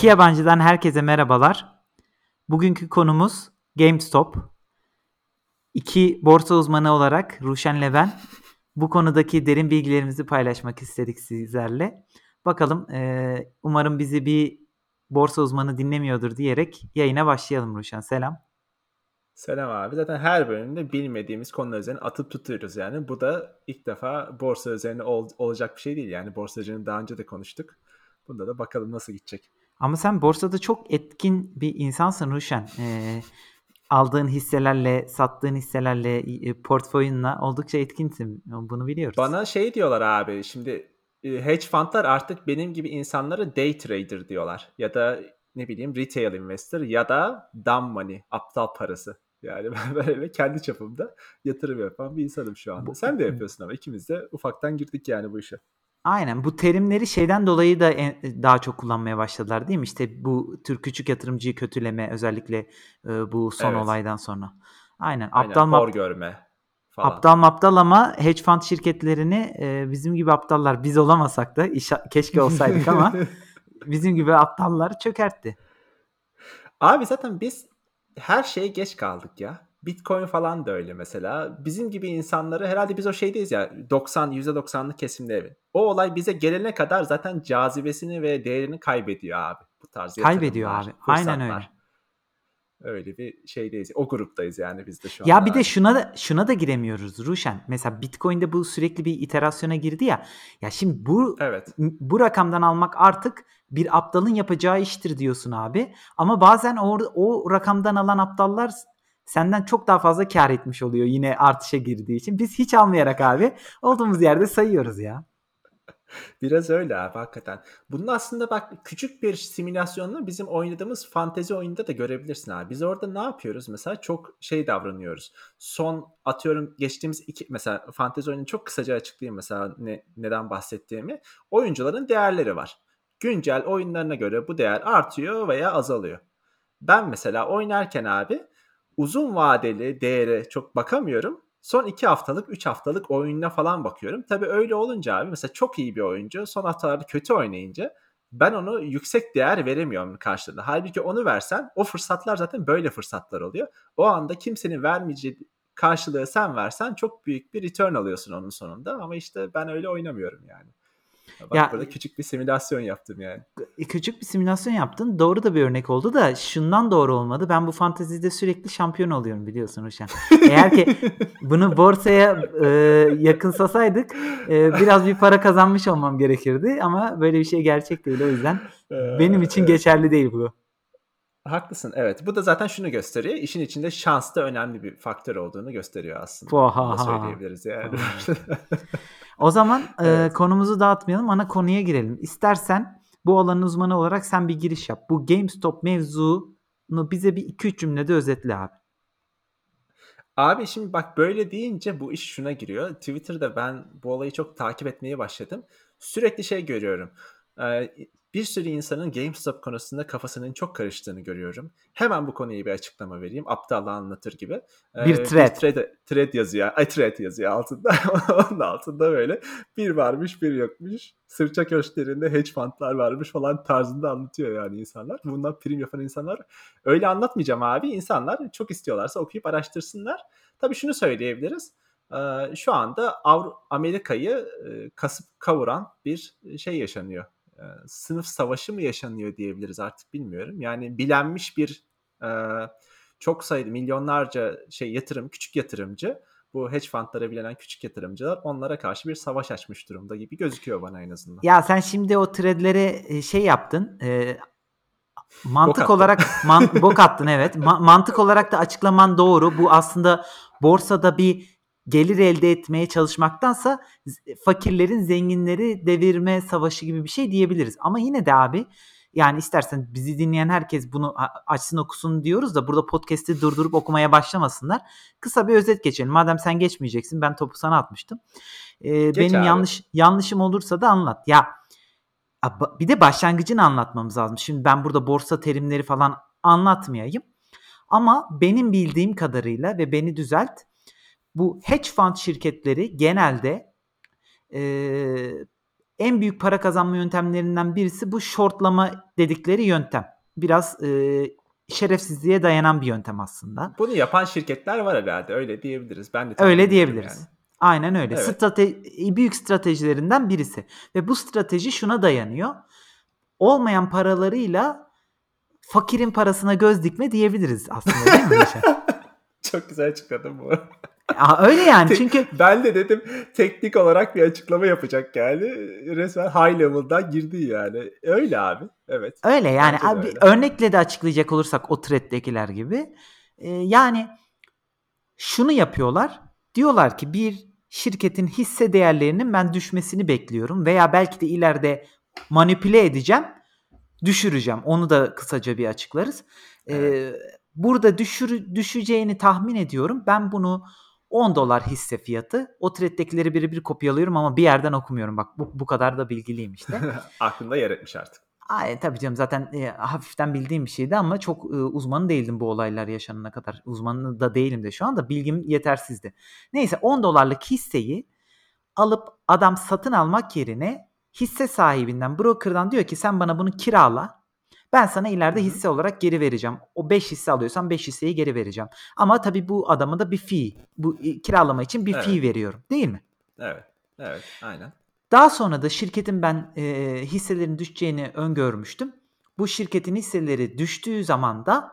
İki yabancıdan herkese merhabalar. Bugünkü konumuz GameStop. İki borsa uzmanı olarak Ruşen ve ben bu konudaki derin bilgilerimizi paylaşmak istedik sizlerle. Bakalım e, umarım bizi bir borsa uzmanı dinlemiyordur diyerek yayına başlayalım Ruşen. Selam. Selam abi. Zaten her bölümde bilmediğimiz konular üzerine atıp tutuyoruz yani. Bu da ilk defa borsa üzerine ol, olacak bir şey değil yani. Borsacının daha önce de konuştuk. Bunda da bakalım nasıl gidecek. Ama sen borsada çok etkin bir insansın Ruşen. Ee, aldığın hisselerle, sattığın hisselerle, e, portföyünle oldukça etkinsin. Bunu biliyoruz. Bana şey diyorlar abi. Şimdi e, hedge fundlar artık benim gibi insanlara day trader diyorlar. Ya da ne bileyim retail investor ya da dumb money, aptal parası. Yani ben böyle kendi çapımda yatırım yapan bir insanım şu anda. Sen de yapıyorsun ama ikimiz de ufaktan girdik yani bu işe. Aynen bu terimleri şeyden dolayı da en, daha çok kullanmaya başladılar değil mi? İşte bu tür küçük yatırımcıyı kötüleme özellikle e, bu son evet. olaydan sonra. Aynen. Aynen aptal map görme falan. Aptal maptal ama hedge fund şirketlerini e, bizim gibi aptallar biz olamasak da iş, keşke olsaydık ama bizim gibi aptallar çökertti. Abi zaten biz her şeye geç kaldık ya. Bitcoin falan da öyle mesela. Bizim gibi insanları herhalde biz o şeydeyiz ya 90 %90'lık kesimde evet. O olay bize gelene kadar zaten cazibesini ve değerini kaybediyor abi. Bu tarz Kaybediyor abi. Fırsatlar. Aynen öyle. Öyle bir şeydeyiz. O gruptayız yani biz de şu an. Ya bir de şuna da şuna da giremiyoruz Ruşen. Mesela Bitcoin'de bu sürekli bir iterasyona girdi ya. Ya şimdi bu evet. bu rakamdan almak artık bir aptalın yapacağı iştir diyorsun abi. Ama bazen o, o rakamdan alan aptallar senden çok daha fazla kar etmiş oluyor yine artışa girdiği için. Biz hiç almayarak abi olduğumuz yerde sayıyoruz ya. Biraz öyle abi hakikaten. Bunun aslında bak küçük bir simülasyonla bizim oynadığımız fantezi oyunda da görebilirsin abi. Biz orada ne yapıyoruz? Mesela çok şey davranıyoruz. Son atıyorum geçtiğimiz iki mesela fantezi oyunu çok kısaca açıklayayım mesela ne, neden bahsettiğimi. Oyuncuların değerleri var. Güncel oyunlarına göre bu değer artıyor veya azalıyor. Ben mesela oynarken abi uzun vadeli değere çok bakamıyorum. Son 2 haftalık, 3 haftalık oyununa falan bakıyorum. Tabii öyle olunca abi mesela çok iyi bir oyuncu son haftalarda kötü oynayınca ben onu yüksek değer veremiyorum karşılığında. Halbuki onu versen o fırsatlar zaten böyle fırsatlar oluyor. O anda kimsenin vermeyeceği karşılığı sen versen çok büyük bir return alıyorsun onun sonunda. Ama işte ben öyle oynamıyorum yani. Bak ya, burada küçük bir simülasyon yaptım yani. E, küçük bir simülasyon yaptın. Doğru da bir örnek oldu da şundan doğru olmadı. Ben bu fantezide sürekli şampiyon oluyorum biliyorsun Ruşen. Eğer ki bunu borsaya e, yakınsasaydık e, biraz bir para kazanmış olmam gerekirdi. Ama böyle bir şey gerçek değil. O yüzden ee, benim için geçerli değil bu. Haklısın evet. Bu da zaten şunu gösteriyor. İşin içinde şans da önemli bir faktör olduğunu gösteriyor aslında. Bunu söyleyebiliriz yani. o zaman e, evet. e, konumuzu dağıtmayalım. Ana konuya girelim. İstersen bu alanın uzmanı olarak sen bir giriş yap. Bu GameStop mevzunu bize bir 2-3 cümlede özetle abi. Abi şimdi bak böyle deyince bu iş şuna giriyor. Twitter'da ben bu olayı çok takip etmeye başladım. Sürekli şey görüyorum bir sürü insanın GameStop konusunda kafasının çok karıştığını görüyorum. Hemen bu konuyu bir açıklama vereyim. Aptallığı anlatır gibi. Bir thread. Bir thread, thread yazıyor. Ay thread yazıyor altında. Onun altında böyle bir varmış bir yokmuş. Sırça köşklerinde hedge fundlar varmış falan tarzında anlatıyor yani insanlar. Bundan prim yapan insanlar. Öyle anlatmayacağım abi. İnsanlar çok istiyorlarsa okuyup araştırsınlar. Tabii şunu söyleyebiliriz. Şu anda Amerika'yı kasıp kavuran bir şey yaşanıyor e, sınıf savaşı mı yaşanıyor diyebiliriz artık bilmiyorum. Yani bilenmiş bir e, çok sayıda milyonlarca şey yatırım, küçük yatırımcı bu hedge fundlara bilenen küçük yatırımcılar onlara karşı bir savaş açmış durumda gibi gözüküyor bana en azından. Ya sen şimdi o threadlere şey yaptın. E, mantık bok olarak man, bok attın evet. Ma, mantık olarak da açıklaman doğru. Bu aslında borsada bir gelir elde etmeye çalışmaktansa fakirlerin zenginleri devirme savaşı gibi bir şey diyebiliriz. Ama yine de abi yani istersen bizi dinleyen herkes bunu açsın okusun diyoruz da burada podcast'i durdurup okumaya başlamasınlar. Kısa bir özet geçelim. Madem sen geçmeyeceksin ben topu sana atmıştım. Ee, benim abi. yanlış yanlışım olursa da anlat. Ya bir de başlangıcını anlatmamız lazım. Şimdi ben burada borsa terimleri falan anlatmayayım. Ama benim bildiğim kadarıyla ve beni düzelt bu hedge fund şirketleri genelde e, en büyük para kazanma yöntemlerinden birisi bu shortlama dedikleri yöntem. Biraz e, şerefsizliğe dayanan bir yöntem aslında. Bunu yapan şirketler var herhalde. Öyle diyebiliriz. Ben de öyle diyebiliriz. Yani. Aynen öyle. Evet. Strate büyük stratejilerinden birisi. Ve bu strateji şuna dayanıyor. Olmayan paralarıyla fakirin parasına göz dikme diyebiliriz aslında değil mi Çok güzel açıkladın bu. Aa, öyle yani çünkü ben de dedim teknik olarak bir açıklama yapacak yani. Resmen high level'dan girdi yani. Öyle abi evet. Öyle yani abi öyle. örnekle de açıklayacak olursak o thread'dekiler gibi ee, yani şunu yapıyorlar. Diyorlar ki bir şirketin hisse değerlerinin ben düşmesini bekliyorum veya belki de ileride manipüle edeceğim düşüreceğim. Onu da kısaca bir açıklarız. Ee, evet. ee, burada düşür, düşeceğini tahmin ediyorum. Ben bunu 10 dolar hisse fiyatı. O thread'dekileri birebir kopyalıyorum ama bir yerden okumuyorum. Bak bu, bu kadar da bilgiliyim işte. Aklında yer etmiş artık. Ay, tabii canım zaten e, hafiften bildiğim bir şeydi ama çok e, uzmanı değildim bu olaylar yaşanana kadar. Uzmanı da değilim de şu anda bilgim yetersizdi. Neyse 10 dolarlık hisseyi alıp adam satın almak yerine hisse sahibinden brokerdan diyor ki sen bana bunu kirala ben sana ileride hisse olarak geri vereceğim. O 5 hisse alıyorsan 5 hisseyi geri vereceğim. Ama tabii bu adama da bir fee, bu kiralama için bir evet. fee veriyorum değil mi? Evet. Evet, aynen. Daha sonra da şirketin ben e, hisselerin düşeceğini öngörmüştüm. Bu şirketin hisseleri düştüğü zaman da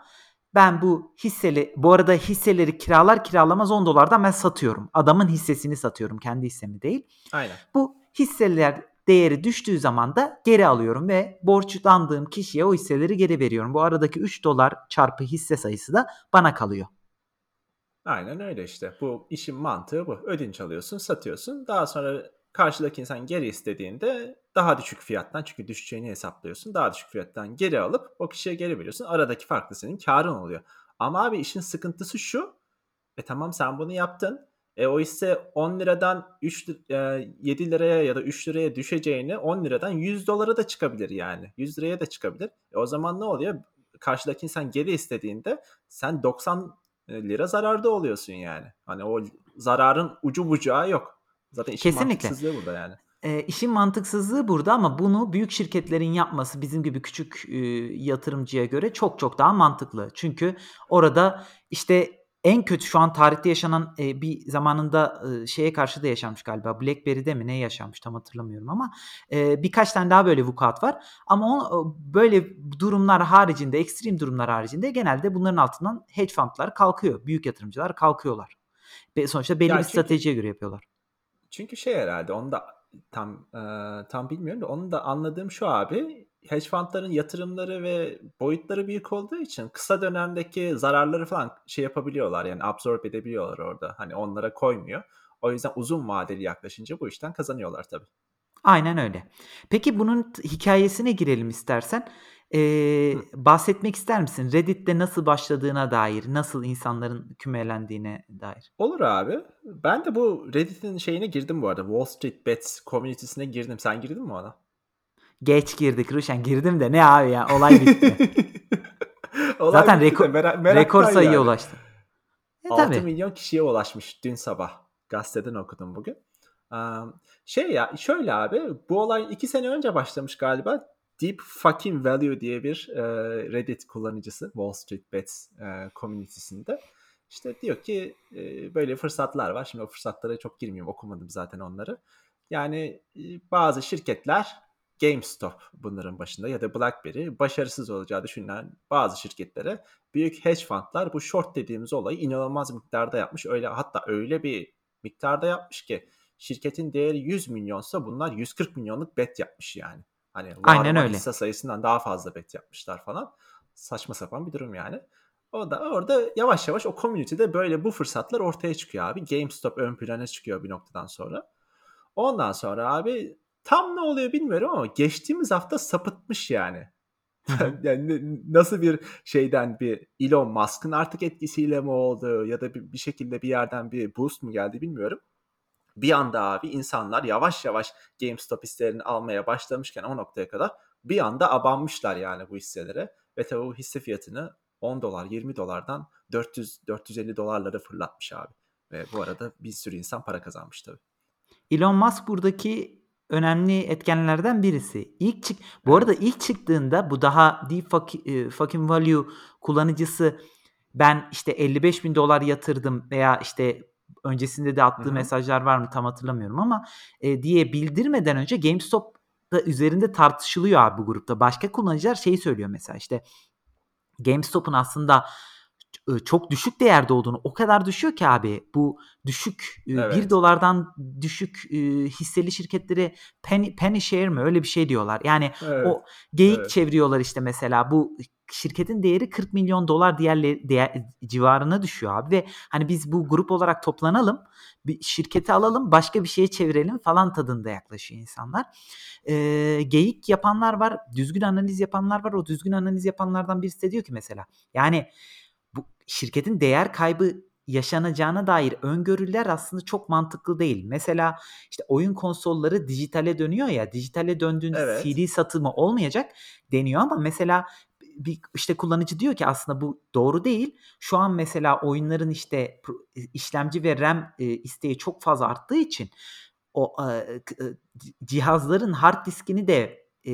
ben bu hisseli bu arada hisseleri kiralar kiralamaz 10 dolardan ben satıyorum. Adamın hissesini satıyorum. Kendi hissemi değil. Aynen. Bu hisseler değeri düştüğü zaman da geri alıyorum ve borçlandığım kişiye o hisseleri geri veriyorum. Bu aradaki 3 dolar çarpı hisse sayısı da bana kalıyor. Aynen öyle işte. Bu işin mantığı bu. Ödünç alıyorsun, satıyorsun. Daha sonra karşıdaki insan geri istediğinde daha düşük fiyattan çünkü düşeceğini hesaplıyorsun. Daha düşük fiyattan geri alıp o kişiye geri veriyorsun. Aradaki fark da senin karın oluyor. Ama abi işin sıkıntısı şu. E tamam sen bunu yaptın. E, o ise 10 liradan 3 e, 7 liraya ya da 3 liraya düşeceğini 10 liradan 100 dolara da çıkabilir yani. 100 liraya da çıkabilir. E, o zaman ne oluyor? Karşıdaki insan geri istediğinde sen 90 e, lira zararda oluyorsun yani. Hani o zararın ucu bucağı yok. Zaten işin Kesinlikle. mantıksızlığı burada yani. E, işin mantıksızlığı burada ama bunu büyük şirketlerin yapması bizim gibi küçük e, yatırımcıya göre çok çok daha mantıklı. Çünkü orada işte en kötü şu an tarihte yaşanan e, bir zamanında e, şeye karşı da yaşanmış galiba. BlackBerry'de mi ne yaşanmış tam hatırlamıyorum ama e, birkaç tane daha böyle vukuat var. Ama o, böyle durumlar haricinde, ekstrem durumlar haricinde genelde bunların altından hedge fundlar kalkıyor. Büyük yatırımcılar kalkıyorlar. Ve sonuçta belli ya bir çünkü, stratejiye göre yapıyorlar. Çünkü şey herhalde onu da tam e, tam bilmiyorum da onu da anladığım şu abi hedge fundların yatırımları ve boyutları büyük olduğu için kısa dönemdeki zararları falan şey yapabiliyorlar yani absorb edebiliyorlar orada. Hani onlara koymuyor. O yüzden uzun vadeli yaklaşınca bu işten kazanıyorlar tabii. Aynen öyle. Peki bunun hikayesine girelim istersen. Ee, bahsetmek ister misin? Reddit'te nasıl başladığına dair, nasıl insanların kümelendiğine dair. Olur abi. Ben de bu Reddit'in şeyine girdim bu arada. Wall Street Bets community'sine girdim. Sen girdin mi ona? Geç girdik Ruşen. Girdim de ne abi ya olay bitti. olay Zaten bitti rekor, merak, rekor sayıya yani. ulaştı. E, 6 tabii. milyon kişiye ulaşmış dün sabah. Gazeteden okudum bugün. Şey ya şöyle abi bu olay 2 sene önce başlamış galiba. Deep Fucking Value diye bir e, Reddit kullanıcısı Wall Street Bets e, community'sinde. İşte diyor ki e, böyle fırsatlar var. Şimdi o fırsatlara çok girmiyorum. Okumadım zaten onları. Yani e, bazı şirketler GameStop bunların başında ya da BlackBerry başarısız olacağı düşünülen bazı şirketlere büyük hedge fundlar bu short dediğimiz olayı inanılmaz miktarda yapmış. Öyle hatta öyle bir miktarda yapmış ki şirketin değeri 100 milyonsa bunlar 140 milyonluk bet yapmış yani. Hani Aynen öyle. hisse sayısından daha fazla bet yapmışlar falan. Saçma sapan bir durum yani. O da orada yavaş yavaş o community'de böyle bu fırsatlar ortaya çıkıyor abi. GameStop ön plana çıkıyor bir noktadan sonra. Ondan sonra abi Tam ne oluyor bilmiyorum ama geçtiğimiz hafta sapıtmış yani. yani nasıl bir şeyden bir Elon Musk'ın artık etkisiyle mi oldu ya da bir, bir şekilde bir yerden bir boost mu geldi bilmiyorum. Bir anda abi insanlar yavaş yavaş GameStop hisselerini almaya başlamışken o noktaya kadar bir anda abanmışlar yani bu hisselere. Ve tabi bu hisse fiyatını 10 dolar 20 dolardan 400 450 dolarlara fırlatmış abi. Ve bu arada bir sürü insan para kazanmış tabii. Elon Musk buradaki önemli etkenlerden birisi. İlk çık bu arada ilk çıktığında bu daha deep e, fucking value kullanıcısı ben işte 55 bin dolar yatırdım veya işte öncesinde de attığı Hı-hı. mesajlar var mı tam hatırlamıyorum ama e, diye bildirmeden önce GameStop da üzerinde tartışılıyor abi bu grupta. Başka kullanıcılar şeyi söylüyor mesela işte GameStop'un aslında çok düşük değerde olduğunu o kadar düşüyor ki abi bu düşük evet. 1 dolardan düşük hisseli şirketleri penny, penny share mi öyle bir şey diyorlar. Yani evet. o geyik evet. çeviriyorlar işte mesela bu şirketin değeri 40 milyon dolar diğerleri değer, civarına düşüyor abi ve hani biz bu grup olarak toplanalım bir şirketi alalım başka bir şeye çevirelim falan tadında yaklaşıyor insanlar. Ee, geyik yapanlar var düzgün analiz yapanlar var o düzgün analiz yapanlardan birisi de diyor ki mesela yani şirketin değer kaybı yaşanacağına dair öngörüler aslında çok mantıklı değil. Mesela işte oyun konsolları dijitale dönüyor ya dijitale döndüğünde evet. CD satımı olmayacak deniyor ama mesela bir işte kullanıcı diyor ki aslında bu doğru değil. Şu an mesela oyunların işte işlemci ve RAM isteği çok fazla arttığı için o cihazların hard diskini de e,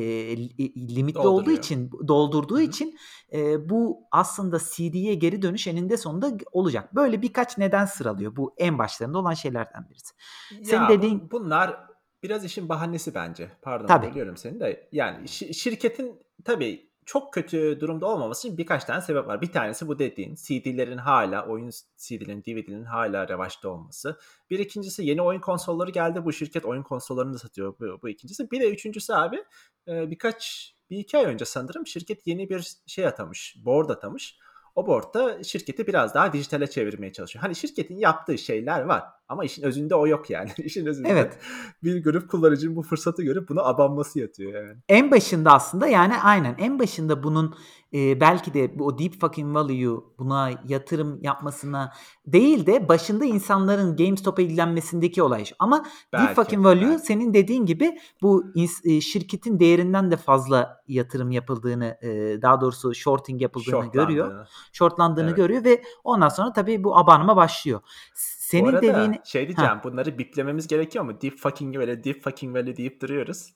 limitli Dolduruyor. olduğu için doldurduğu Hı-hı. için e, bu aslında CD'ye geri dönüş eninde sonunda olacak. Böyle birkaç neden sıralıyor. Bu en başlarında olan şeylerden birisi. Ya Senin dediğin bunlar biraz işin bahanesi bence. Pardon tabii. bölüyorum seni de. Yani şirketin tabii çok kötü durumda olmaması için birkaç tane sebep var. Bir tanesi bu dediğin CD'lerin hala oyun CD'lerin DVD'lerin hala revaçta olması. Bir ikincisi yeni oyun konsolları geldi. Bu şirket oyun konsollarını da satıyor. Bu, bu ikincisi. Bir de üçüncüsü abi birkaç bir iki ay önce sanırım şirket yeni bir şey atamış. Board atamış. O board'da şirketi biraz daha dijitale çevirmeye çalışıyor. Hani şirketin yaptığı şeyler var ama işin özünde o yok yani. işin özünde evet. bir grup kullanıcının bu fırsatı görüp buna abanması yatıyor yani. En başında aslında yani aynen en başında bunun e, belki de o deep fucking value buna yatırım yapmasına değil de başında insanların GameStop'a ilgilenmesindeki olay. Ama belki, deep fucking value belki. senin dediğin gibi bu e, şirketin değerinden de fazla yatırım yapıldığını e, daha doğrusu shorting yapıldığını görüyor. Shortlandığını evet. görüyor ve ondan sonra tabii bu abanma başlıyor. Senin Bu arada dediğini... şey diyeceğim ha. bunları biplememiz gerekiyor mu? Deep fucking böyle deep fucking böyle deyip duruyoruz.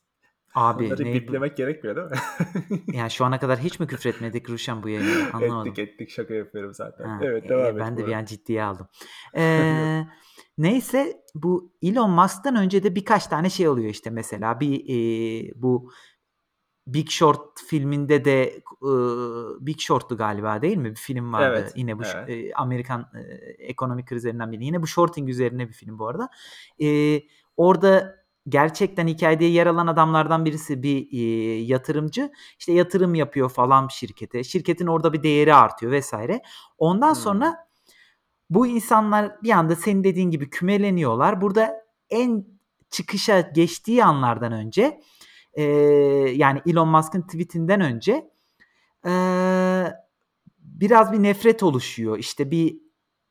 Abi Bunları ne, biplemek gerekmiyor değil mi? yani şu ana kadar hiç mi küfretmedik Ruşen bu yayını? Anlamadım. ettik ettik şaka yapıyorum zaten. Ha, evet devam e, et. Ben de bir an ciddiye aldım. Ee, neyse bu Elon Musk'tan önce de birkaç tane şey oluyor işte mesela bir e, bu Big Short filminde de e, Big Short'tu galiba değil mi? Bir film vardı. Evet, Yine bu evet. e, Amerikan e, ekonomik krizlerinden biri. Yine bu shorting üzerine bir film bu arada. E, orada gerçekten hikayede yer alan adamlardan birisi bir e, yatırımcı. İşte yatırım yapıyor falan şirkete. Şirketin orada bir değeri artıyor vesaire. Ondan hmm. sonra bu insanlar bir anda senin dediğin gibi kümeleniyorlar. Burada en çıkışa geçtiği anlardan önce e, yani Elon Musk'ın tweetinden önce e, biraz bir nefret oluşuyor. İşte bir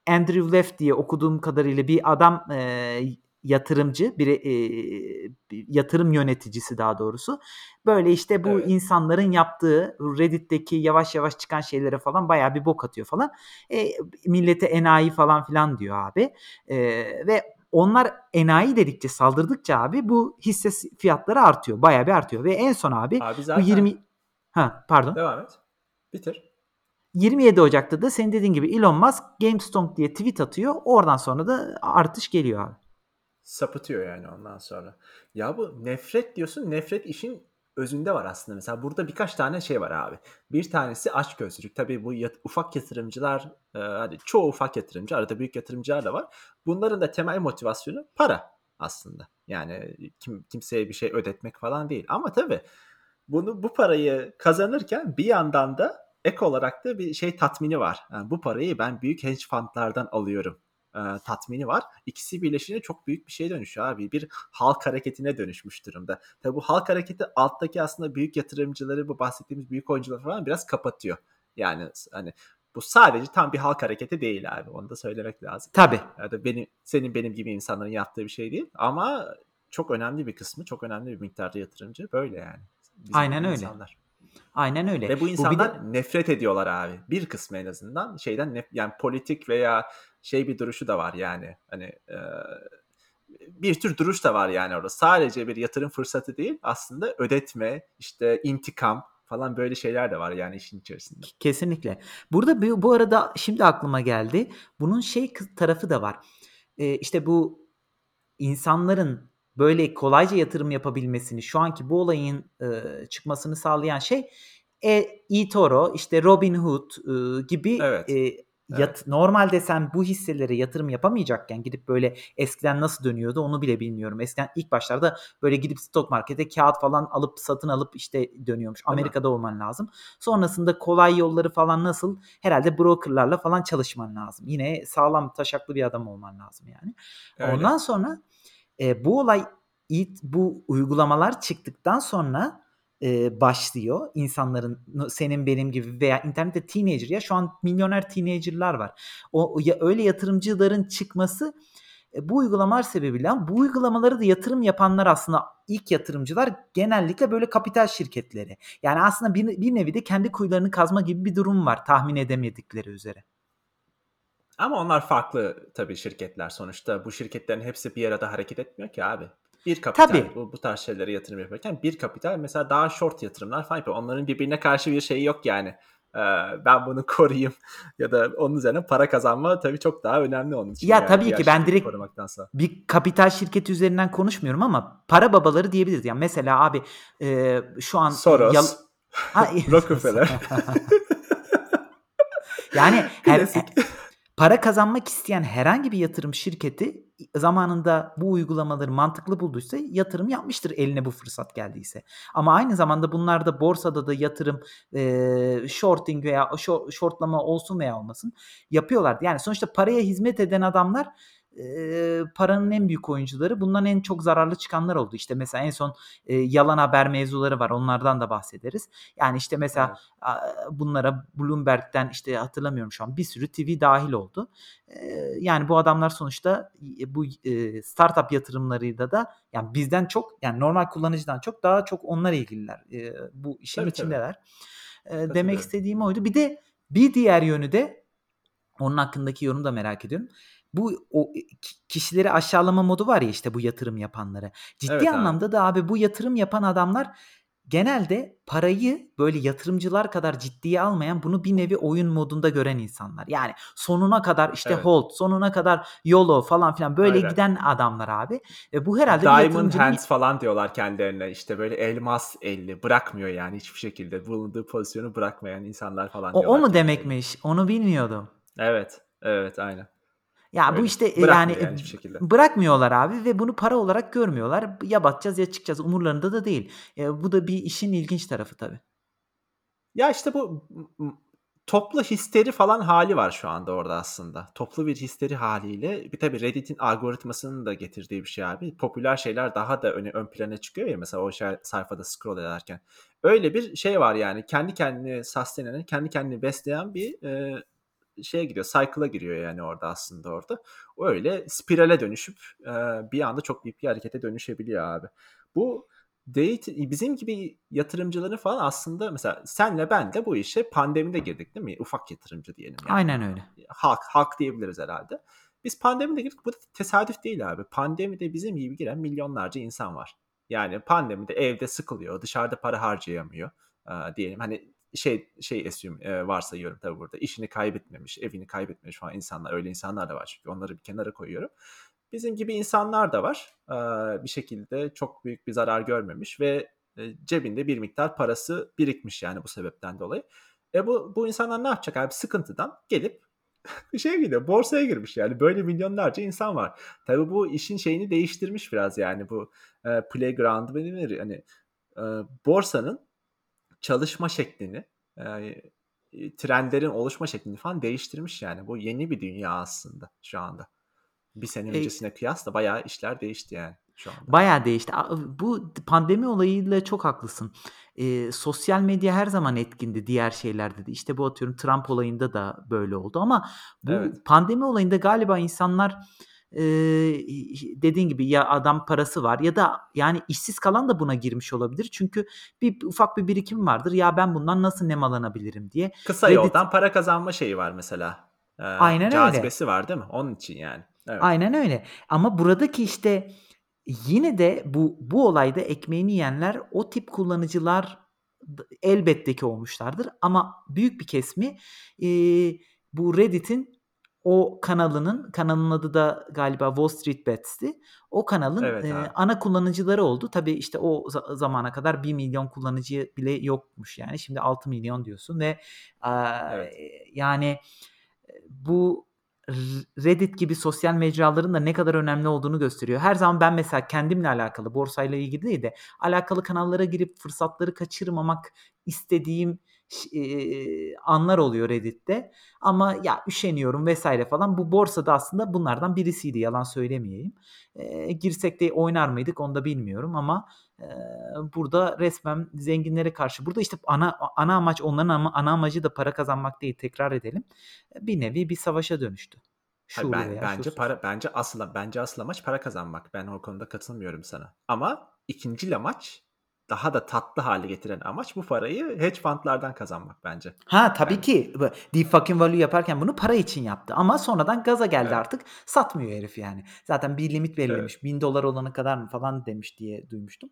Andrew Left diye okuduğum kadarıyla bir adam e, yatırımcı, bir e, yatırım yöneticisi daha doğrusu. Böyle işte bu evet. insanların yaptığı Reddit'teki yavaş yavaş çıkan şeylere falan bayağı bir bok atıyor falan. E, millete enayi falan filan diyor abi. E, ve onlar enayi dedikçe saldırdıkça abi bu hisse fiyatları artıyor. Bayağı bir artıyor. Ve en son abi, abi zaten... bu 20 Ha pardon. Devam et. Bitir. 27 Ocak'ta da senin dediğin gibi Elon Musk GameStop diye tweet atıyor. Oradan sonra da artış geliyor abi. Sapıtıyor yani ondan sonra. Ya bu nefret diyorsun. Nefret işin özünde var aslında. Mesela burada birkaç tane şey var abi. Bir tanesi açgözlülük. Tabii bu yat, ufak yatırımcılar, e, hani çoğu ufak yatırımcı, arada büyük yatırımcılar da var. Bunların da temel motivasyonu para aslında. Yani kim, kimseye bir şey ödetmek falan değil. Ama tabii bunu bu parayı kazanırken bir yandan da ek olarak da bir şey tatmini var. Yani bu parayı ben büyük hedge fundlardan alıyorum e, tatmini var. İkisi birleşince çok büyük bir şeye dönüşüyor abi. Bir halk hareketine dönüşmüş durumda. Tabi bu halk hareketi alttaki aslında büyük yatırımcıları bu bahsettiğimiz büyük oyuncular falan biraz kapatıyor. Yani hani bu sadece tam bir halk hareketi değil abi. Onu da söylemek lazım. Tabii. Yani benim, senin benim gibi insanların yaptığı bir şey değil. Ama çok önemli bir kısmı, çok önemli bir miktarda yatırımcı böyle yani. Bizim Aynen öyle. Insanlar. Aynen öyle. Ve bu insanlar bu de... nefret ediyorlar abi. Bir kısmı en azından şeyden nef- yani politik veya şey bir duruşu da var yani. Hani e, bir tür duruş da var yani orada. Sadece bir yatırım fırsatı değil aslında ödetme, işte intikam falan böyle şeyler de var yani işin içerisinde. Kesinlikle. Burada bu, arada şimdi aklıma geldi. Bunun şey tarafı da var. Ee, işte bu insanların böyle kolayca yatırım yapabilmesini, şu anki bu olayın e, çıkmasını sağlayan şey e, eToro, işte Robinhood e, gibi evet. e, Yat, evet. Normalde sen bu hisselere yatırım yapamayacakken gidip böyle eskiden nasıl dönüyordu onu bile bilmiyorum. Eskiden ilk başlarda böyle gidip stok markete kağıt falan alıp satın alıp işte dönüyormuş. Değil Amerika'da mi? olman lazım. Sonrasında kolay yolları falan nasıl herhalde brokerlarla falan çalışman lazım. Yine sağlam taşaklı bir adam olman lazım yani. Öyle. Ondan sonra e, bu olay bu uygulamalar çıktıktan sonra e, başlıyor. İnsanların senin benim gibi veya internette teenager ya şu an milyoner teenager'lar var. O ya öyle yatırımcıların çıkması e, bu uygulamalar sebebiyle bu uygulamaları da yatırım yapanlar aslında ilk yatırımcılar genellikle böyle kapital şirketleri. Yani aslında bir, bir nevi de kendi kuyularını kazma gibi bir durum var tahmin edemedikleri üzere. Ama onlar farklı tabii şirketler sonuçta. Bu şirketlerin hepsi bir arada hareket etmiyor ki abi. Bir kapital Tabii. Bu, bu tarz şeylere yatırım yaparken bir kapital mesela daha short yatırımlar falan yapıyor. Onların birbirine karşı bir şeyi yok yani. Ee, ben bunu koruyayım ya da onun üzerine para kazanma tabii çok daha önemli onun için. Ya yani, tabii ki ben direkt bir kapital şirketi üzerinden konuşmuyorum ama para babaları diyebiliriz. Yani mesela abi e, şu an Soros, yal... ha, Rockefeller. yani her, para kazanmak isteyen herhangi bir yatırım şirketi zamanında bu uygulamaları mantıklı bulduysa yatırım yapmıştır eline bu fırsat geldiyse. Ama aynı zamanda bunlar da borsada da yatırım e, shorting veya shortlama olsun veya olmasın yapıyorlardı. Yani sonuçta paraya hizmet eden adamlar e, paranın en büyük oyuncuları bundan en çok zararlı çıkanlar oldu. İşte mesela en son e, yalan haber mevzuları var. Onlardan da bahsederiz. Yani işte mesela evet. bunlara Bloomberg'den işte hatırlamıyorum şu an bir sürü TV dahil oldu. E, yani bu adamlar sonuçta bu e, startup yatırımlarıyla da yani bizden çok yani normal kullanıcıdan çok daha çok onlar ilgililer. E, bu işin tabii, içindeler. Tabii. E, demek istediğim oydu. Bir de bir diğer yönü de onun hakkındaki yorumu da merak ediyorum bu o kişileri aşağılama modu var ya işte bu yatırım yapanları. Ciddi evet, anlamda abi. da abi bu yatırım yapan adamlar genelde parayı böyle yatırımcılar kadar ciddiye almayan bunu bir nevi oyun modunda gören insanlar. Yani sonuna kadar işte evet. hold, sonuna kadar YOLO falan filan böyle Aynen. giden adamlar abi. E bu herhalde Diamond yatırımcının... hands falan diyorlar kendilerine. İşte böyle elmas elli bırakmıyor yani hiçbir şekilde bulunduğu pozisyonu bırakmayan insanlar falan o, o mu demekmiş? Onu bilmiyordum. Evet. Evet aynen. Ya Öyle. bu işte e, yani, yani şekilde. bırakmıyorlar abi ve bunu para olarak görmüyorlar. Ya batacağız ya çıkacağız umurlarında da değil. E, bu da bir işin ilginç tarafı tabii. Ya işte bu toplu histeri falan hali var şu anda orada aslında. Toplu bir histeri haliyle bir tabii Reddit'in algoritmasının da getirdiği bir şey abi. Popüler şeyler daha da öne, ön plana çıkıyor ya mesela o şey, sayfada scroll ederken. Öyle bir şey var yani kendi kendini sustain kendi kendini besleyen bir e, şeye gidiyor, cycle'a giriyor yani orada aslında orada. O öyle spirale dönüşüp e, bir anda çok büyük bir harekete dönüşebiliyor abi. Bu date, bizim gibi yatırımcıların falan aslında mesela senle ben de bu işe pandemide girdik değil mi? Ufak yatırımcı diyelim. Yani. Aynen öyle. Halk, halk diyebiliriz herhalde. Biz pandemide girdik. Bu da tesadüf değil abi. Pandemide bizim gibi giren milyonlarca insan var. Yani pandemide evde sıkılıyor, dışarıda para harcayamıyor. Ee, diyelim hani şey şey assume e, varsayıyorum tabii burada. İşini kaybetmemiş, evini kaybetmemiş falan insanlar. Öyle insanlar da var çünkü onları bir kenara koyuyorum. Bizim gibi insanlar da var. E, bir şekilde çok büyük bir zarar görmemiş ve e, cebinde bir miktar parası birikmiş yani bu sebepten dolayı. E bu, bu insanlar ne yapacak abi? Sıkıntıdan gelip şeye gidiyor. Borsaya girmiş yani. Böyle milyonlarca insan var. Tabii bu işin şeyini değiştirmiş biraz yani bu e, playground denir. Hani e, borsanın çalışma şeklini, e, trendlerin oluşma şeklini falan değiştirmiş yani. Bu yeni bir dünya aslında şu anda. Bir sene e, öncesine kıyasla bayağı işler değişti yani şu anda. Bayağı değişti. Bu pandemi olayıyla çok haklısın. E, sosyal medya her zaman etkindi diğer şeylerde de. İşte bu atıyorum Trump olayında da böyle oldu ama bu evet. pandemi olayında galiba insanlar e, dediğin gibi ya adam parası var ya da yani işsiz kalan da buna girmiş olabilir. Çünkü bir ufak bir birikim vardır. Ya ben bundan nasıl nemalanabilirim diye. Kısa Reddit... yoldan para kazanma şeyi var mesela. Ee, Aynen cazibesi öyle. var değil mi? Onun için yani. Evet. Aynen öyle. Ama buradaki işte yine de bu bu olayda ekmeğini yiyenler o tip kullanıcılar elbette ki olmuşlardır ama büyük bir kesmi e, bu Reddit'in o kanalının kanalın adı da galiba Wall Street Bets'ti. O kanalın evet, e, ana kullanıcıları oldu. Tabii işte o zamana kadar 1 milyon kullanıcı bile yokmuş yani. Şimdi 6 milyon diyorsun ve e, evet. yani bu Reddit gibi sosyal mecraların da ne kadar önemli olduğunu gösteriyor. Her zaman ben mesela kendimle alakalı, borsayla ilgili değil de alakalı kanallara girip fırsatları kaçırmamak istediğim e, anlar oluyor Reddit'te. Ama ya üşeniyorum vesaire falan. Bu borsada aslında bunlardan birisiydi yalan söylemeyeyim. E, girsek de oynar mıydık onu da bilmiyorum ama e, burada resmen zenginlere karşı. Burada işte ana ana amaç onların ama, ana amacı da para kazanmak değil tekrar edelim. Bir nevi bir savaşa dönüştü. Hayır, ben, bence şuursuz. para bence asıl bence asıl amaç para kazanmak. Ben o konuda katılmıyorum sana. Ama ikinci amaç daha da tatlı hale getiren amaç bu parayı hedge fundlardan kazanmak bence. Ha tabii yani. ki. Deep fucking value yaparken bunu para için yaptı. Ama sonradan gaza geldi evet. artık. Satmıyor herif yani. Zaten bir limit belirlemiş. Evet. Bin dolar olana kadar mı falan demiş diye duymuştum.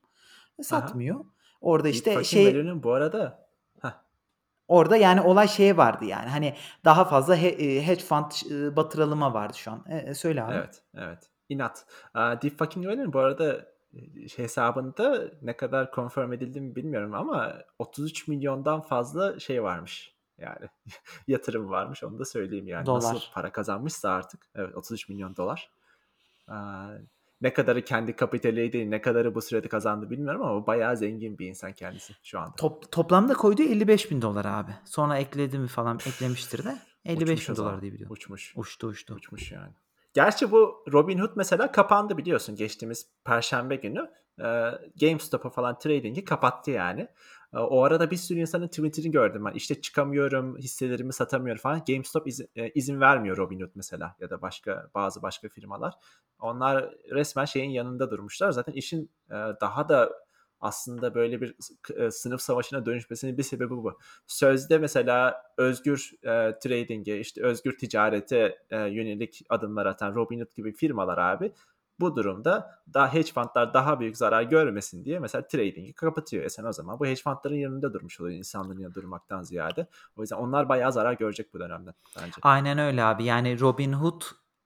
E, satmıyor. Aha. Orada işte Deep şey... bu arada Orada yani olay şeye vardı yani. Hani daha fazla he, e, hedge fund e, batıralıma vardı şu an. E, söyle abi. Evet, evet. İnat. Deep fucking Value'nin bu arada hesabında ne kadar confirm edildi bilmiyorum ama 33 milyondan fazla şey varmış. Yani yatırım varmış onu da söyleyeyim yani. Dolar. Nasıl para kazanmışsa artık. Evet 33 milyon dolar. ne kadarı kendi kapitaliydi, ne kadarı bu sürede kazandı bilmiyorum ama bayağı zengin bir insan kendisi şu anda. Top, toplamda koyduğu 55 bin dolar abi. Sonra ekledi mi falan eklemiştir de 55 bin dolar diye biliyorum. Uçmuş. Uçtu uçtu. Uçmuş yani. Gerçi bu Robinhood mesela kapandı biliyorsun geçtiğimiz perşembe günü. E, GameStop'a falan trading'i kapattı yani. E, o arada bir sürü insanın Twitter'ını gördüm ben. İşte çıkamıyorum, hisselerimi satamıyorum falan. GameStop izin, e, izin vermiyor Robinhood mesela ya da başka bazı başka firmalar. Onlar resmen şeyin yanında durmuşlar. Zaten işin e, daha da aslında böyle bir e, sınıf savaşına dönüşmesinin bir sebebi bu. Sözde mesela özgür e, trading'e, işte özgür ticarete e, yönelik adımlar atan Robinhood gibi firmalar abi bu durumda daha hedge fundlar daha büyük zarar görmesin diye mesela trading'i kapatıyor. E sen o zaman bu hedge fundların yanında durmuş oluyor insanların yanında durmaktan ziyade. O yüzden onlar bayağı zarar görecek bu dönemde bence. Aynen öyle abi. Yani Robinhood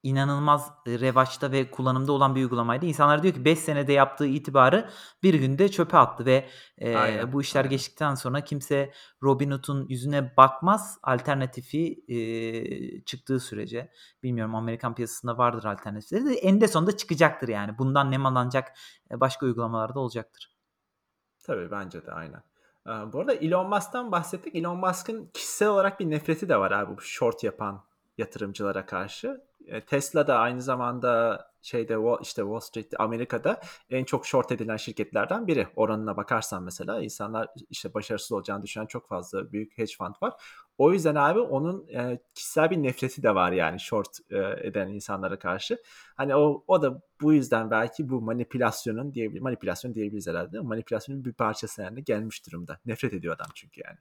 inanılmaz revaçta ve kullanımda olan bir uygulamaydı. İnsanlar diyor ki 5 senede yaptığı itibarı bir günde çöpe attı ve e, aynen, bu işler aynen. geçtikten sonra kimse Robinhood'un yüzüne bakmaz. Alternatifi e, çıktığı sürece bilmiyorum Amerikan piyasasında vardır alternatifleri de eninde sonunda çıkacaktır yani. Bundan nemalanacak başka uygulamalarda olacaktır. Tabii bence de aynen. Bu arada Elon Musk'tan bahsettik. Elon Musk'ın kişisel olarak bir nefreti de var abi bu short yapan yatırımcılara karşı. E, Tesla da aynı zamanda şeyde işte Wall Street Amerika'da en çok short edilen şirketlerden biri. Oranına bakarsan mesela insanlar işte başarısız olacağını düşünen çok fazla büyük hedge fund var. O yüzden abi onun e, kişisel bir nefreti de var yani short e, eden insanlara karşı. Hani o o da bu yüzden belki bu manipülasyonun diyebilir manipülasyon diyebiliriz herhalde. Manipülasyonun bir parçası yani gelmiş durumda. Nefret ediyor adam çünkü yani.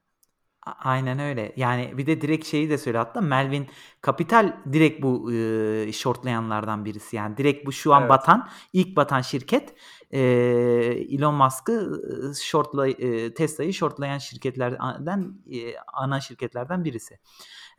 Aynen öyle. Yani bir de direkt şeyi de söyle hatta Melvin Capital direkt bu e, shortlayanlardan birisi. Yani direkt bu şu an evet. batan ilk batan şirket e, Elon Musk'ı shortla e, Tesla'yı shortlayan şirketlerden e, ana şirketlerden birisi.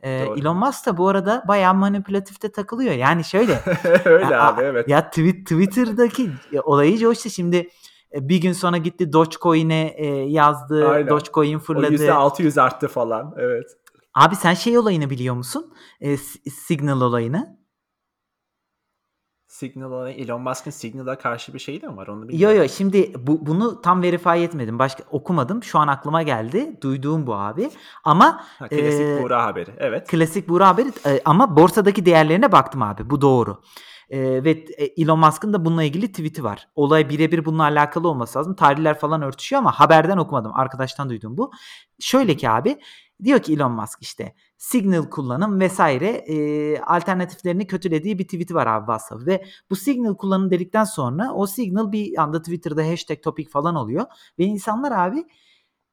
E, Elon Musk da bu arada bayağı manipülatifte takılıyor. Yani şöyle. öyle ya, abi evet. Ya tweet, Twitter'daki olayı coştu. Şimdi e, bir gün sonra gitti Dogecoin'e e, yazdı. Aynen. Dogecoin fırladı. O %600 arttı falan. Evet. Abi sen şey olayını biliyor musun? E, Signal olayını. Signal olayı Elon Musk'ın Signal'a karşı bir şeyi de mi var onu bilmiyorum. Yo yo şimdi bu, bunu tam verify etmedim. Başka okumadım. Şu an aklıma geldi. Duyduğum bu abi. Ama ha, klasik e, Buğra haberi. Evet. Klasik Buğra haberi e, ama borsadaki değerlerine baktım abi. Bu doğru. E, ve Elon Musk'ın da bununla ilgili tweet'i var. Olay birebir bununla alakalı olması lazım. Tarihler falan örtüşüyor ama haberden okumadım. Arkadaştan duydum bu. Şöyle ki abi diyor ki Elon Musk işte Signal kullanım vesaire e, alternatiflerini kötülediği bir tweet'i var abi WhatsApp ve bu Signal kullanım dedikten sonra o Signal bir anda Twitter'da hashtag topik falan oluyor ve insanlar abi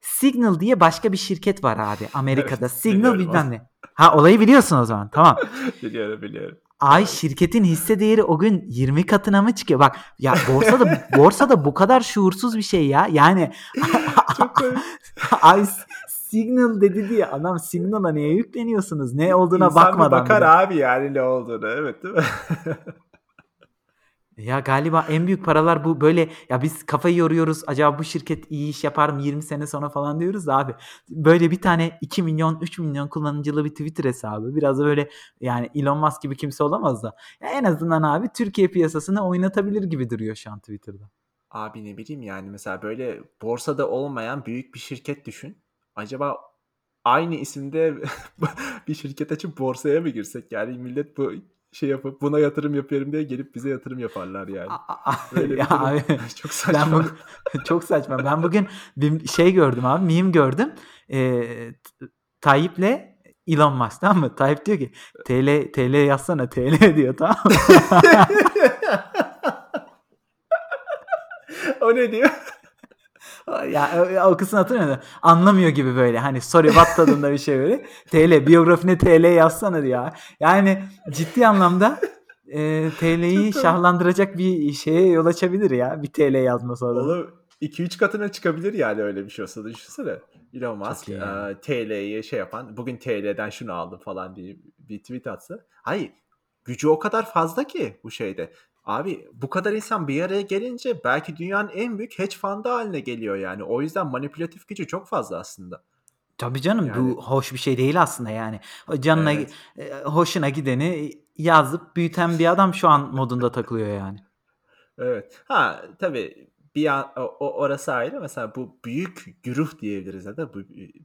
Signal diye başka bir şirket var abi Amerika'da. Evet, Signal bilmem ne. Ha olayı biliyorsun o zaman. Tamam. biliyorum biliyorum. Ay şirketin hisse değeri o gün 20 katına mı çıkıyor? Bak ya borsada borsada bu kadar şuursuz bir şey ya. Yani ay Signal dedi diye adam Signal'a niye yükleniyorsunuz? Ne olduğuna İnsan bakmadan. bakar bile. abi yani ne olduğunu. Evet değil mi? Ya galiba en büyük paralar bu böyle ya biz kafayı yoruyoruz acaba bu şirket iyi iş yapar mı 20 sene sonra falan diyoruz da abi. Böyle bir tane 2 milyon 3 milyon kullanıcılı bir Twitter hesabı biraz da böyle yani Elon Musk gibi kimse olamaz da. Ya en azından abi Türkiye piyasasını oynatabilir gibi duruyor şu an Twitter'da. Abi ne bileyim yani mesela böyle borsada olmayan büyük bir şirket düşün. Acaba aynı isimde bir şirket açıp borsaya mı girsek? Yani millet bu şey yapıp buna yatırım yapıyorum diye gelip bize yatırım yaparlar yani. Böyle ya durum. abi, Çok saçma. ben bugün, çok saçma. Ben bugün bir şey gördüm abi. Meme gördüm. Ee, Tayyip'le Elon Musk tamam mı? Tayyip diyor ki TL TL yazsana TL diyor tamam mı? o ne diyor? ya o, kısmını hatırlamıyorum. Anlamıyor gibi böyle. Hani sorry what tadında bir şey böyle. TL biyografine TL yazsana diyor. Yani ciddi anlamda e, TL'yi şahlandıracak bir şeye yol açabilir ya. Bir TL yazması adam. Oğlum 2-3 katına çıkabilir yani öyle bir şey olsa düşünsene. Elon Musk yani. e, TL'yi şey yapan bugün TL'den şunu aldım falan diye bir tweet atsa. Hayır gücü o kadar fazla ki bu şeyde. Abi bu kadar insan bir araya gelince belki dünyanın en büyük hedge fund'ı haline geliyor yani. O yüzden manipülatif gücü çok fazla aslında. Tabii canım Yani- bu hoş bir şey değil aslında yani. Canına Evet. e, hoşuna gideni yazıp büyüten bir adam şu an modunda takılıyor yani. Evet. Ha tabii bir an, o, o- orası ayrı. Mesela bu büyük güruh diyebiliriz ya da bu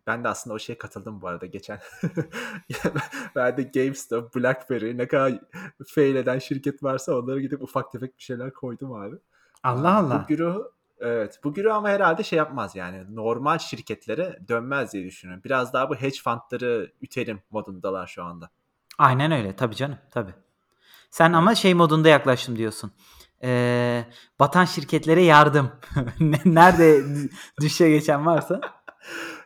ben de aslında o şeye katıldım bu arada geçen. ben de GameStop, BlackBerry ne kadar fail eden şirket varsa onlara gidip ufak tefek bir şeyler koydum abi. Allah Allah. Bu güruh evet bu güruh ama herhalde şey yapmaz yani normal şirketlere dönmez diye düşünüyorum. Biraz daha bu hedge fundları üterim modundalar şu anda. Aynen öyle tabii canım tabii. Sen ama şey modunda yaklaştım diyorsun. Ee, batan şirketlere yardım. Ne- Nerede dü- düşe geçen varsa.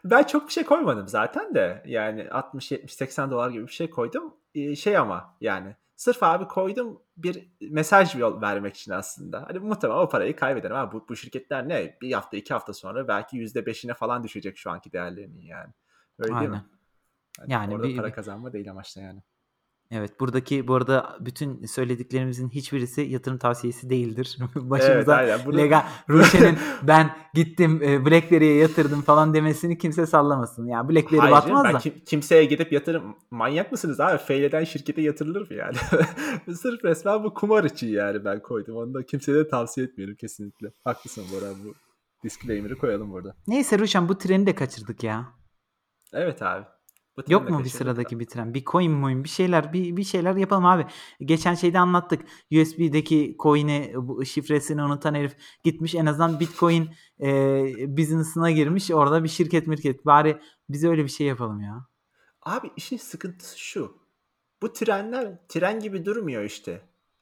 Ben çok bir şey koymadım zaten de. Yani 60 70 80 dolar gibi bir şey koydum. Ee, şey ama yani sırf abi koydum bir mesaj yol vermek için aslında. Hani muhtemelen o parayı kaybederim ama bu, bu şirketler ne? Bir hafta iki hafta sonra belki %5'ine falan düşecek şu anki değerlerinin yani. Öyle değil mi? Aynen. Hani Yani orada bir- para bir- kazanma değil amaçta yani. Evet buradaki bu arada bütün söylediklerimizin hiçbirisi yatırım tavsiyesi değildir. Evet Başımıza aynen. Bunu... legal Ruşen'in ben gittim e, BlackBerry'e yatırdım falan demesini kimse sallamasın. Ya BlackBerry Hayır batmaz ben da. kim- kimseye gidip yatırım manyak mısınız abi? Fail eden şirkete yatırılır mı yani? Sırf resmen bu kumar için yani ben koydum. Onu da kimseye de tavsiye etmiyorum kesinlikle. Haklısın Bora bu disclaimer'ı koyalım burada. Neyse Ruşen bu treni de kaçırdık ya. Evet abi. Bu Yok mu bir sıradaki da. bitiren? Bir coin moin bir şeyler bir, bir şeyler yapalım abi. Geçen şeyde anlattık. USB'deki coin'i bu şifresini unutan herif gitmiş en azından Bitcoin e, business'ına girmiş. Orada bir şirket mirket. Bari biz öyle bir şey yapalım ya. Abi işin sıkıntısı şu. Bu trenler tren gibi durmuyor işte.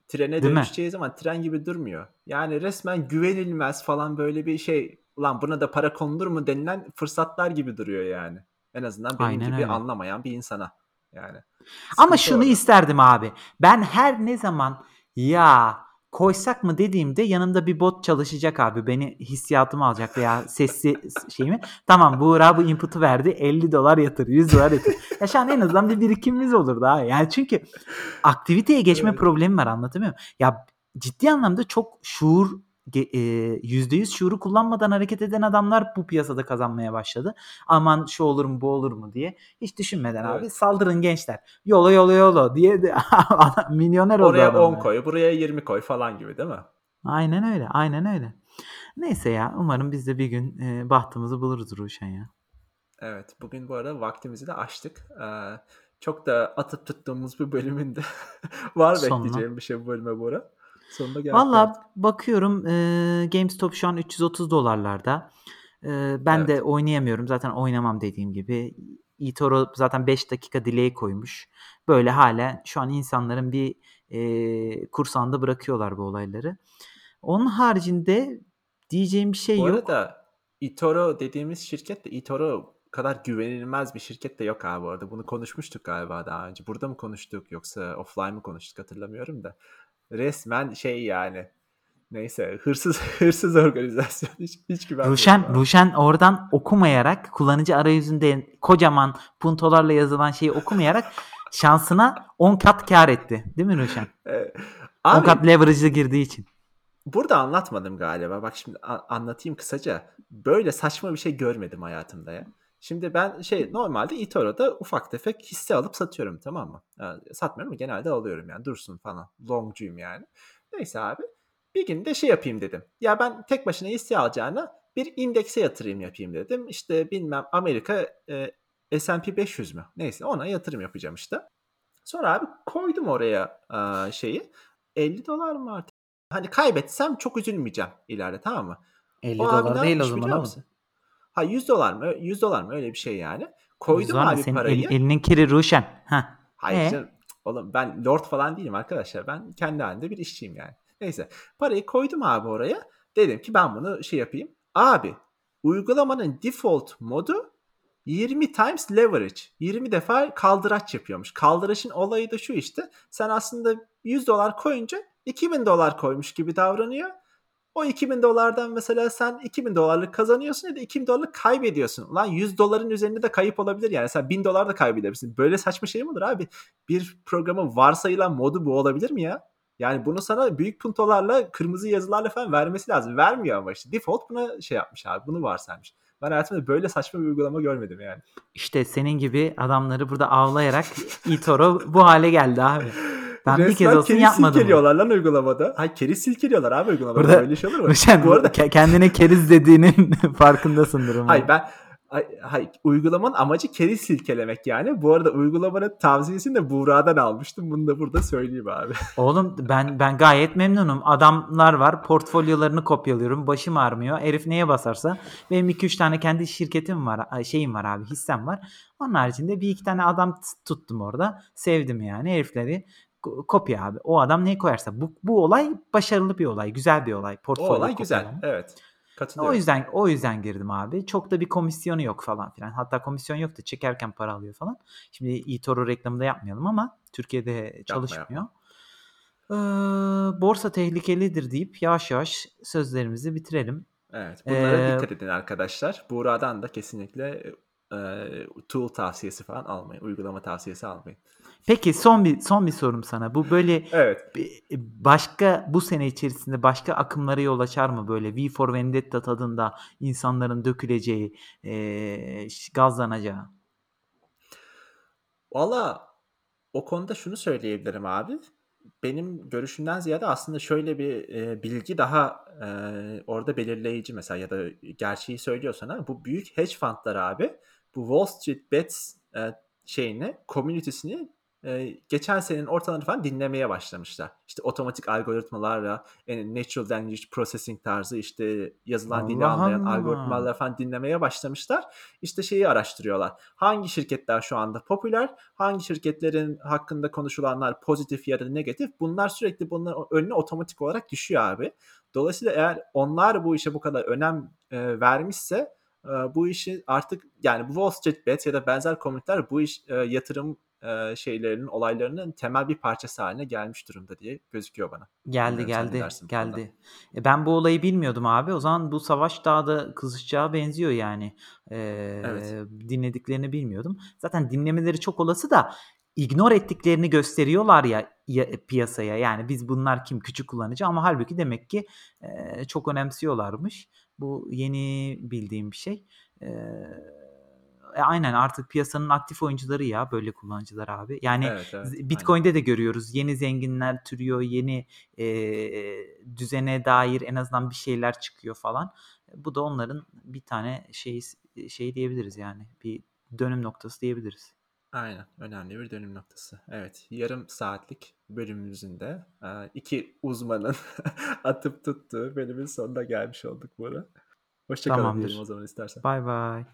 Trene Değil mi? dönüşeceği zaman tren gibi durmuyor. Yani resmen güvenilmez falan böyle bir şey. Ulan buna da para konulur mu denilen fırsatlar gibi duruyor yani. En azından benim Aynen gibi öyle. anlamayan bir insana. Yani. Ama şunu orada. isterdim abi. Ben her ne zaman ya koysak mı dediğimde yanımda bir bot çalışacak abi. Beni hissiyatımı alacak veya sesli şeyimi. Tamam Buğra bu input'u verdi. 50 dolar yatır, 100 dolar yatır. Ya şu an en azından bir birikimimiz olur daha. Yani çünkü aktiviteye geçme Evet. problemi var anlatamıyor muyum? Ya ciddi anlamda çok şuur %100 şuuru kullanmadan hareket eden adamlar bu piyasada kazanmaya başladı. Aman şu olur mu bu olur mu diye. Hiç düşünmeden abi Evet. saldırın gençler. Yola yola yola diye de milyoner oldu Oraya adam 10 ya. koy, buraya 20 koy falan gibi değil mi? Aynen öyle. Aynen öyle. Neyse ya umarım biz de bir gün e, bahtımızı buluruz Ruşen ya. Evet, bugün bu arada vaktimizi de açtık. Ee, çok da atıp tuttuğumuz bir bölümünde var Sonuna. bekleyeceğim bir şey bu bölüme Bora. Sonuna geldik Valla bakıyorum e, GameStop şu an 330 dolarlarda. E, ben de Evet. oynayamıyorum. Zaten oynamam dediğim gibi. eToro zaten 5 dakika delay koymuş. Böyle hala şu an insanların bir e, kursağında bırakıyorlar bu olayları. Onun haricinde diyeceğim bir şey Bu yok. arada eToro dediğimiz şirket de eToro kadar güvenilmez bir şirket de yok abi orada. Bunu konuşmuştuk galiba daha önce. Burada mı konuştuk yoksa offline mı konuştuk hatırlamıyorum da. Resmen şey yani. Neyse hırsız hırsız organizasyon hiç, hiç güvenmiyorum. Ruşen. Ruşen oradan okumayarak kullanıcı arayüzünde kocaman puntolarla yazılan şeyi okumayarak şansına 10 kat kar etti. Değil mi Ruşen? Ee, 10 abi kat leverage'lı girdiği için. burada anlatmadım galiba. Bak şimdi anlatayım kısaca. Böyle saçma bir şey görmedim hayatımda ya. Şimdi ben şey normalde eToro'da ufak tefek hisse alıp satıyorum tamam mı? Ha, satmıyorum ama genelde alıyorum yani dursun falan. Longcuyum yani. Neyse abi. Bir gün de şey yapayım dedim. Ya ben tek başına hisse alacağına bir indekse yatırım yapayım dedim. İşte bilmem Amerika e, S&P 500 mü? Neyse ona yatırım yapacağım işte. Sonra abi koydum oraya e, şeyi. 50 dolar mı artık? Hani kaybetsem çok üzülmeyeceğim ileride tamam mı? 50 O abi dolar değil o zaman musun? Ha 100 dolar mı? 100 dolar mı? Öyle bir şey yani. Koydum abi Senin parayı. el- elinin kiri Ruşen. Heh. Hayır Ee? canım. Oğlum ben lord falan değilim arkadaşlar. Ben kendi halinde bir işçiyim yani. Neyse. Parayı koydum abi oraya. Dedim ki ben bunu şey yapayım. Abi uygulamanın default modu 20 times leverage. 20 defa kaldıraç yapıyormuş. Kaldıraçın olayı da şu işte. Sen aslında 100 dolar koyunca 2000 dolar koymuş gibi davranıyor. O 2000 dolardan mesela sen 2000 dolarlık kazanıyorsun ya da 2000 dolarlık kaybediyorsun. Ulan 100 doların üzerinde de kayıp olabilir yani. Sen 1000 dolar da kaybedebilirsin. Böyle saçma şey mi olur abi? Bir programın varsayılan modu bu olabilir mi ya? Yani bunu sana büyük puntolarla, kırmızı yazılarla falan vermesi lazım. Vermiyor ama işte. Default buna şey yapmış abi. Bunu varsaymış. Ben hayatımda böyle saçma bir uygulama görmedim yani. İşte senin gibi adamları burada avlayarak eToro bu hale geldi abi. Ben bir kez olsun yapmadım. silkeliyorlar lan uygulamada. Hayır keriz silkeliyorlar abi uygulamada. Burada- Böyle şey olur mu? Ruşen Bu arada ke- kendine keriz dediğinin farkındasındır umarım. Hayır ben Ay, hayır, uygulamanın amacı keriz silkelemek yani. Bu arada uygulamanın tavsiyesini de Buğra'dan almıştım. Bunu da burada söyleyeyim abi. Oğlum ben ben gayet memnunum. Adamlar var. Portfolyolarını kopyalıyorum. Başım ağrımıyor. Herif neye basarsa. Benim 2-3 tane kendi şirketim var. Şeyim var abi. Hissem var. Onun haricinde bir iki tane adam tuttum orada. Sevdim yani herifleri. Ko- Kopya abi. O adam neyi koyarsa. Bu, bu olay başarılı bir olay. Güzel bir olay. O Portfolyo olay güzel. kopyalama. Evet. Katılıyorum. O yüzden o yüzden girdim abi. Çok da bir komisyonu yok falan filan. Hatta komisyon yok da çekerken para alıyor falan. Şimdi eToro reklamı da yapmayalım ama Türkiye'de çalışmıyor. Ee, borsa tehlikelidir deyip yavaş yavaş sözlerimizi bitirelim. Evet. Bunlara Ee, dikkat edin arkadaşlar. Buğra'dan da kesinlikle e, tool tavsiyesi falan almayın. Uygulama tavsiyesi almayın. Peki son bir son bir sorum sana. Bu böyle Evet. başka bu sene içerisinde başka akımlara yol açar mı böyle V for Vendetta tadında insanların döküleceği, ee, gazlanacağı? Valla o konuda şunu söyleyebilirim abi. Benim görüşümden ziyade aslında şöyle bir e, bilgi daha e, orada belirleyici mesela ya da gerçeği söylüyor sana. Bu büyük hedge fundlar abi bu Wall Street Bets e, şeyini, community'sini e, geçen senenin ortalarını falan dinlemeye başlamışlar. İşte otomatik algoritmalarla yani natural language processing tarzı işte yazılan dili Allah anlayan Allah. algoritmalarla falan dinlemeye başlamışlar. İşte şeyi araştırıyorlar. Hangi şirketler şu anda popüler? Hangi şirketlerin hakkında konuşulanlar pozitif ya da negatif? Bunlar sürekli bunların önüne otomatik olarak düşüyor abi. Dolayısıyla eğer onlar bu işe bu kadar önem e, vermişse bu işi artık yani bu Wall Street Bets ya da benzer komüniteler bu iş e, yatırım e, şeylerinin olaylarının temel bir parçası haline gelmiş durumda diye gözüküyor bana. Geldi Bilmiyorum, geldi geldi. E ben bu olayı bilmiyordum abi. O zaman bu savaş daha da kızışacağı benziyor yani. Ee, Evet. dinlediklerini bilmiyordum. Zaten dinlemeleri çok olası da ignore ettiklerini gösteriyorlar ya, ya piyasaya. Yani biz bunlar kim küçük kullanıcı ama halbuki demek ki e, çok önemsiyorlarmış. Bu yeni bildiğim bir şey. Ee, e, aynen artık piyasanın aktif oyuncuları ya böyle kullanıcılar abi. Yani Evet, evet. Z- aynen. Bitcoin'de de görüyoruz. Yeni zenginler türüyor, yeni e, düzene dair en azından bir şeyler çıkıyor falan. Bu da onların bir tane şey şey diyebiliriz yani. Bir dönüm noktası diyebiliriz. Aynen. Önemli bir dönüm noktası. Evet. Yarım saatlik bölümümüzün de e, iki uzmanın atıp tuttuğu bölümün sonuna gelmiş olduk Bora. Hoşçakalın diyelim Tamamdır. o zaman istersen. Bay bay.